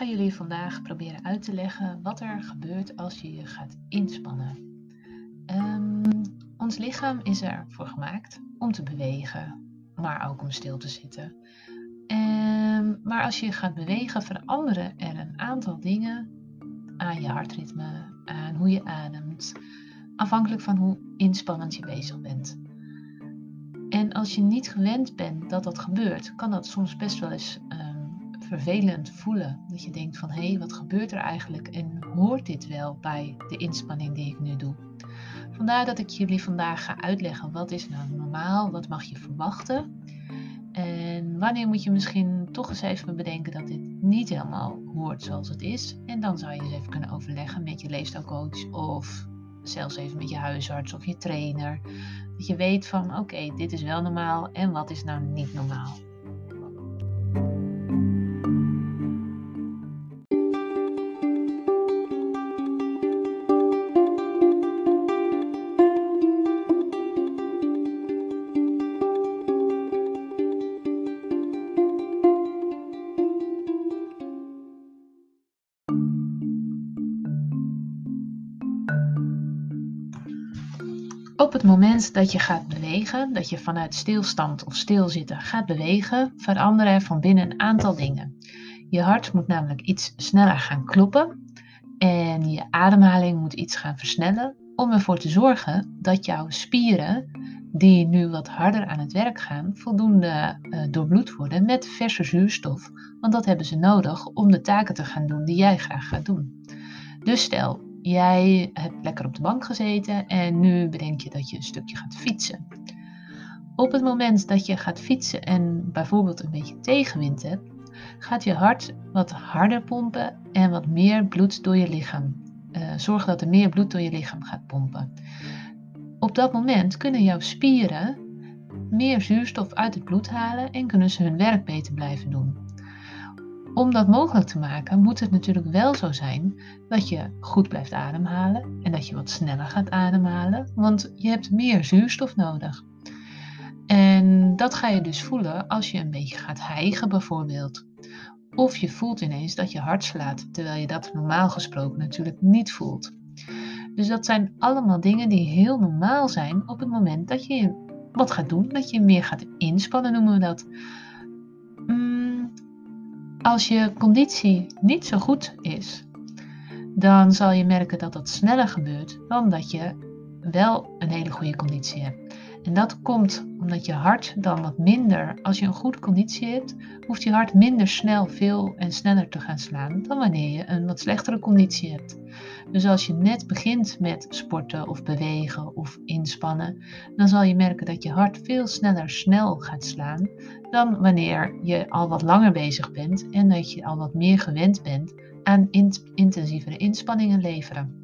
ga jullie vandaag proberen uit te leggen wat er gebeurt als je je gaat inspannen. Um, ons lichaam is ervoor gemaakt om te bewegen, maar ook om stil te zitten. Um, maar als je gaat bewegen, veranderen er een aantal dingen aan je hartritme, aan hoe je ademt, afhankelijk van hoe inspannend je bezig bent. En als je niet gewend bent dat dat gebeurt, kan dat soms best wel eens um, vervelend voelen. Dat je denkt van hé, hey, wat gebeurt er eigenlijk en hoort dit wel bij de inspanning die ik nu doe? Vandaar dat ik jullie vandaag ga uitleggen wat is nou normaal, wat mag je verwachten. En wanneer moet je misschien toch eens even bedenken dat dit niet helemaal hoort zoals het is. En dan zou je eens even kunnen overleggen met je leefstijlcoach of zelfs even met je huisarts of je trainer. Dat je weet van oké, dit is wel normaal en wat is nou niet normaal. Op het moment dat je gaat bewegen, dat je vanuit stilstand of stilzitten gaat bewegen, veranderen er van binnen een aantal dingen. Je hart moet namelijk iets sneller gaan kloppen en je ademhaling moet iets gaan versnellen om ervoor te zorgen dat jouw spieren, die nu wat harder aan het werk gaan, voldoende uh, doorbloed worden met verse zuurstof. Want dat hebben ze nodig om de taken te gaan doen die jij graag gaat doen. Dus stel, Jij hebt lekker op de bank gezeten en nu bedenk je dat je een stukje gaat fietsen. Op het moment dat je gaat fietsen en bijvoorbeeld een beetje tegenwind hebt, gaat je hart wat harder pompen en wat meer bloed door je lichaam. Uh, zorg dat er meer bloed door je lichaam gaat pompen. Op dat moment kunnen jouw spieren meer zuurstof uit het bloed halen en kunnen ze hun werk beter blijven doen. Om dat mogelijk te maken moet het natuurlijk wel zo zijn dat je goed blijft ademhalen en dat je wat sneller gaat ademhalen, want je hebt meer zuurstof nodig. En dat ga je dus voelen als je een beetje gaat hijgen bijvoorbeeld. Of je voelt ineens dat je hart slaat, terwijl je dat normaal gesproken natuurlijk niet voelt. Dus dat zijn allemaal dingen die heel normaal zijn op het moment dat je wat gaat doen, dat je meer gaat inspannen noemen we dat. Als je conditie niet zo goed is, dan zal je merken dat dat sneller gebeurt dan dat je wel een hele goede conditie hebt. En dat komt omdat je hart dan wat minder, als je een goede conditie hebt, hoeft je hart minder snel veel en sneller te gaan slaan dan wanneer je een wat slechtere conditie hebt. Dus als je net begint met sporten of bewegen of inspannen, dan zal je merken dat je hart veel sneller snel gaat slaan dan wanneer je al wat langer bezig bent en dat je al wat meer gewend bent aan intensievere inspanningen leveren.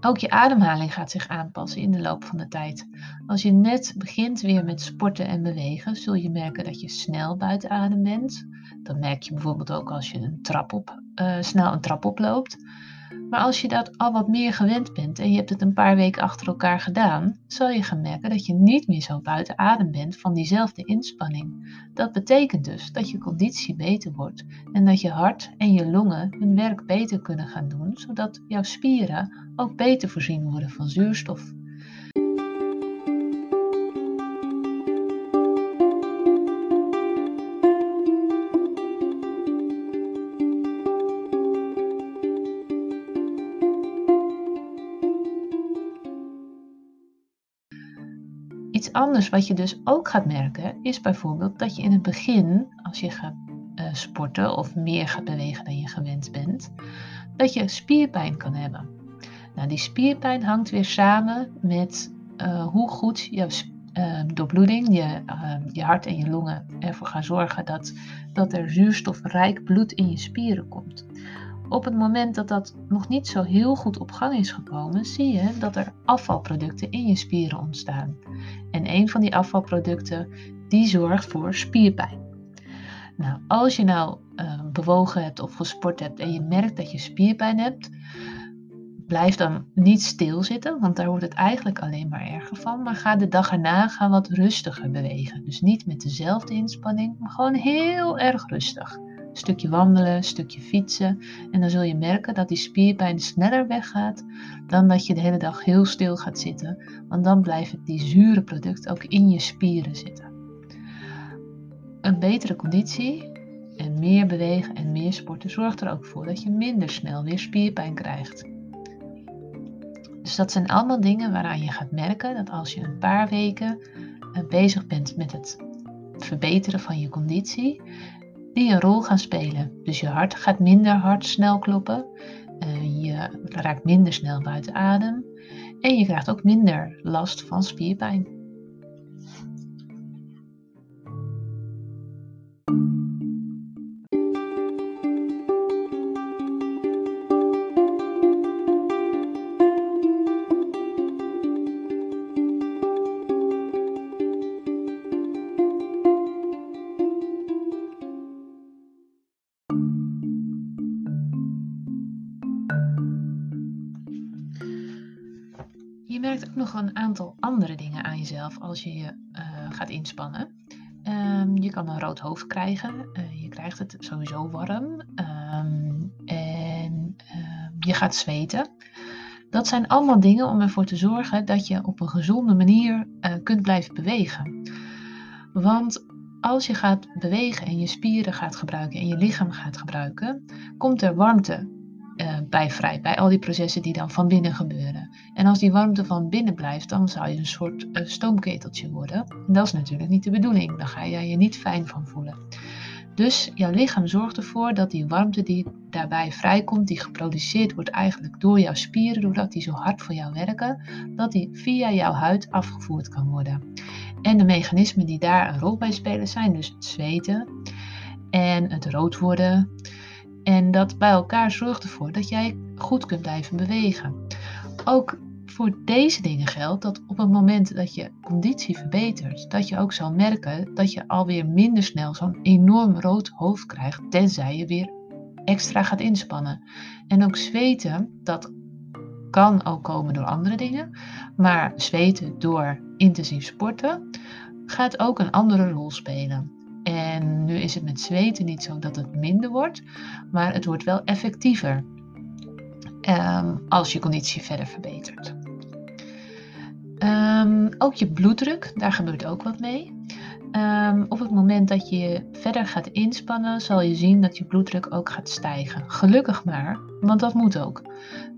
Ook je ademhaling gaat zich aanpassen in de loop van de tijd. Als je net begint weer met sporten en bewegen, zul je merken dat je snel buiten adem bent. Dat merk je bijvoorbeeld ook als je een trap op, uh, snel een trap oploopt. Maar als je dat al wat meer gewend bent en je hebt het een paar weken achter elkaar gedaan, zal je gaan merken dat je niet meer zo buiten adem bent van diezelfde inspanning. Dat betekent dus dat je conditie beter wordt en dat je hart en je longen hun werk beter kunnen gaan doen, zodat jouw spieren ook beter voorzien worden van zuurstof. Iets anders wat je dus ook gaat merken is bijvoorbeeld dat je in het begin, als je gaat uh, sporten of meer gaat bewegen dan je gewend bent, dat je spierpijn kan hebben. Nou, die spierpijn hangt weer samen met uh, hoe goed je uh, doorbloeding, je, je hart en je longen ervoor gaan zorgen dat, dat er zuurstofrijk bloed in je spieren komt. Op het moment dat dat nog niet zo heel goed op gang is gekomen, zie je dat er afvalproducten in je spieren ontstaan. En een van die afvalproducten die zorgt voor spierpijn. Nou, als je nou uh, bewogen hebt of gesport hebt en je merkt dat je spierpijn hebt, blijf dan niet stilzitten, want daar wordt het eigenlijk alleen maar erger van. Maar ga de dag erna ga wat rustiger bewegen. Dus niet met dezelfde inspanning, maar gewoon heel erg rustig. Stukje wandelen, stukje fietsen. En dan zul je merken dat die spierpijn sneller weggaat dan dat je de hele dag heel stil gaat zitten. Want dan blijven die zure producten ook in je spieren zitten. Een betere conditie en meer bewegen en meer sporten zorgt er ook voor dat je minder snel weer spierpijn krijgt. Dus dat zijn allemaal dingen waaraan je gaat merken dat als je een paar weken eh, bezig bent met het verbeteren van je conditie, een rol gaan spelen. Dus je hart gaat minder hard snel kloppen, eh, je raakt minder snel buiten adem en je krijgt ook minder last van spierpijn. Je merkt ook nog een aantal andere dingen aan jezelf als je je uh, gaat inspannen. Um, je kan een rood hoofd krijgen. Uh, je krijgt het sowieso warm. Um, en uh, je gaat zweten. Dat zijn allemaal dingen om ervoor te zorgen dat je op een gezonde manier eh, kunt blijven bewegen. Want als je gaat bewegen en je spieren gaat gebruiken en je lichaam gaat gebruiken, komt er warmte uh, bij vrij, bij al die processen die dan van binnen gebeuren. En als die warmte van binnen blijft, dan zou je een soort uh, stoomketeltje worden. En dat is natuurlijk niet de bedoeling, daar ga je je niet fijn van voelen. Dus jouw lichaam zorgt ervoor dat die warmte die daarbij vrijkomt, die geproduceerd wordt eigenlijk door jouw spieren, doordat die zo hard voor jou werken, dat die via jouw huid afgevoerd kan worden. En de mechanismen die daar een rol bij spelen zijn dus het zweten en het rood worden en dat bij elkaar zorgt ervoor dat jij goed kunt blijven bewegen. Ook voor deze dingen geldt dat op het moment dat je conditie verbetert, dat je ook zal merken dat je alweer minder snel zo'n enorm rood hoofd krijgt, tenzij je weer extra gaat inspannen. En ook zweten, dat kan ook komen door andere dingen, maar zweten door intensief sporten gaat ook een andere rol spelen. En nu is het met zweten niet zo dat het minder wordt, maar het wordt wel effectiever um, als je conditie verder verbetert. Um, ook je bloeddruk, daar gebeurt ook wat mee. Um, op het moment dat je verder gaat inspannen, zal je zien dat je bloeddruk ook gaat stijgen. Gelukkig maar, want dat moet ook.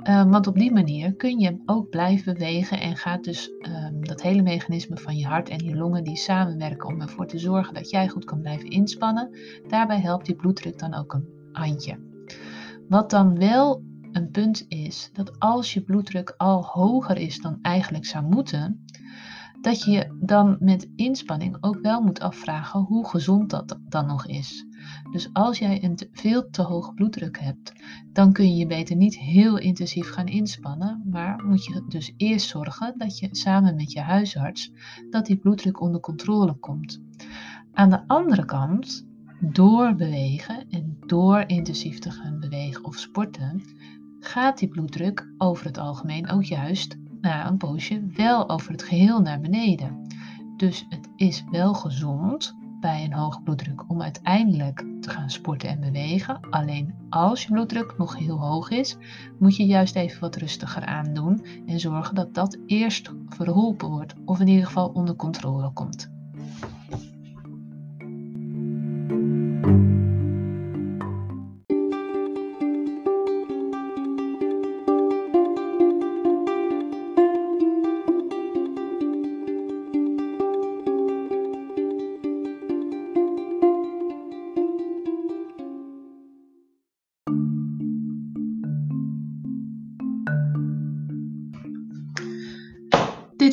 Um, want op die manier kun je ook blijven bewegen en gaat dus um, dat hele mechanisme van je hart en je longen die samenwerken om ervoor te zorgen dat jij goed kan blijven inspannen. Daarbij helpt die bloeddruk dan ook een handje. Wat dan wel een punt is, dat als je bloeddruk al hoger is dan eigenlijk zou moeten, dat je dan met inspanning ook wel moet afvragen hoe gezond dat dan nog is. Dus als jij een te, veel te hoge bloeddruk hebt, dan kun je je beter niet heel intensief gaan inspannen, maar moet je dus eerst zorgen dat je samen met je huisarts dat die bloeddruk onder controle komt. Aan de andere kant, door bewegen en door intensief te gaan bewegen of sporten, gaat die bloeddruk over het algemeen ook juist na een poosje wel over het geheel naar beneden. Dus het is wel gezond bij een hoge bloeddruk om uiteindelijk te gaan sporten en bewegen. Alleen als je bloeddruk nog heel hoog is, moet je juist even wat rustiger aandoen en zorgen dat dat eerst verholpen wordt of in ieder geval onder controle komt.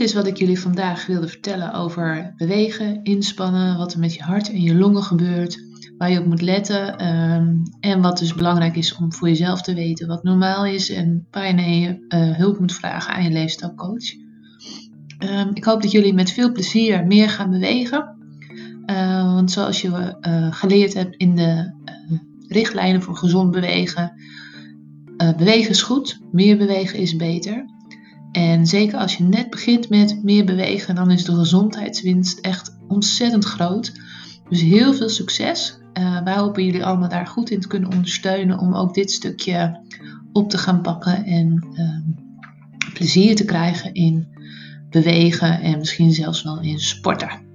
Is wat ik jullie vandaag wilde vertellen over bewegen, inspannen, wat er met je hart en je longen gebeurt, waar je op moet letten um, en wat dus belangrijk is om voor jezelf te weten wat normaal is en waar je uh, hulp moet vragen aan je leefstijlcoach. Um, ik hoop dat jullie met veel plezier meer gaan bewegen, uh, want zoals je uh, geleerd hebt in de richtlijnen voor gezond bewegen, bewegen is goed, meer bewegen is beter. En zeker als je net begint met meer bewegen, dan is de gezondheidswinst echt ontzettend groot. Dus heel veel succes. Uh, wij hopen jullie allemaal daar goed in te kunnen ondersteunen om ook dit stukje op te gaan pakken en uh, plezier te krijgen in bewegen en misschien zelfs wel in sporten.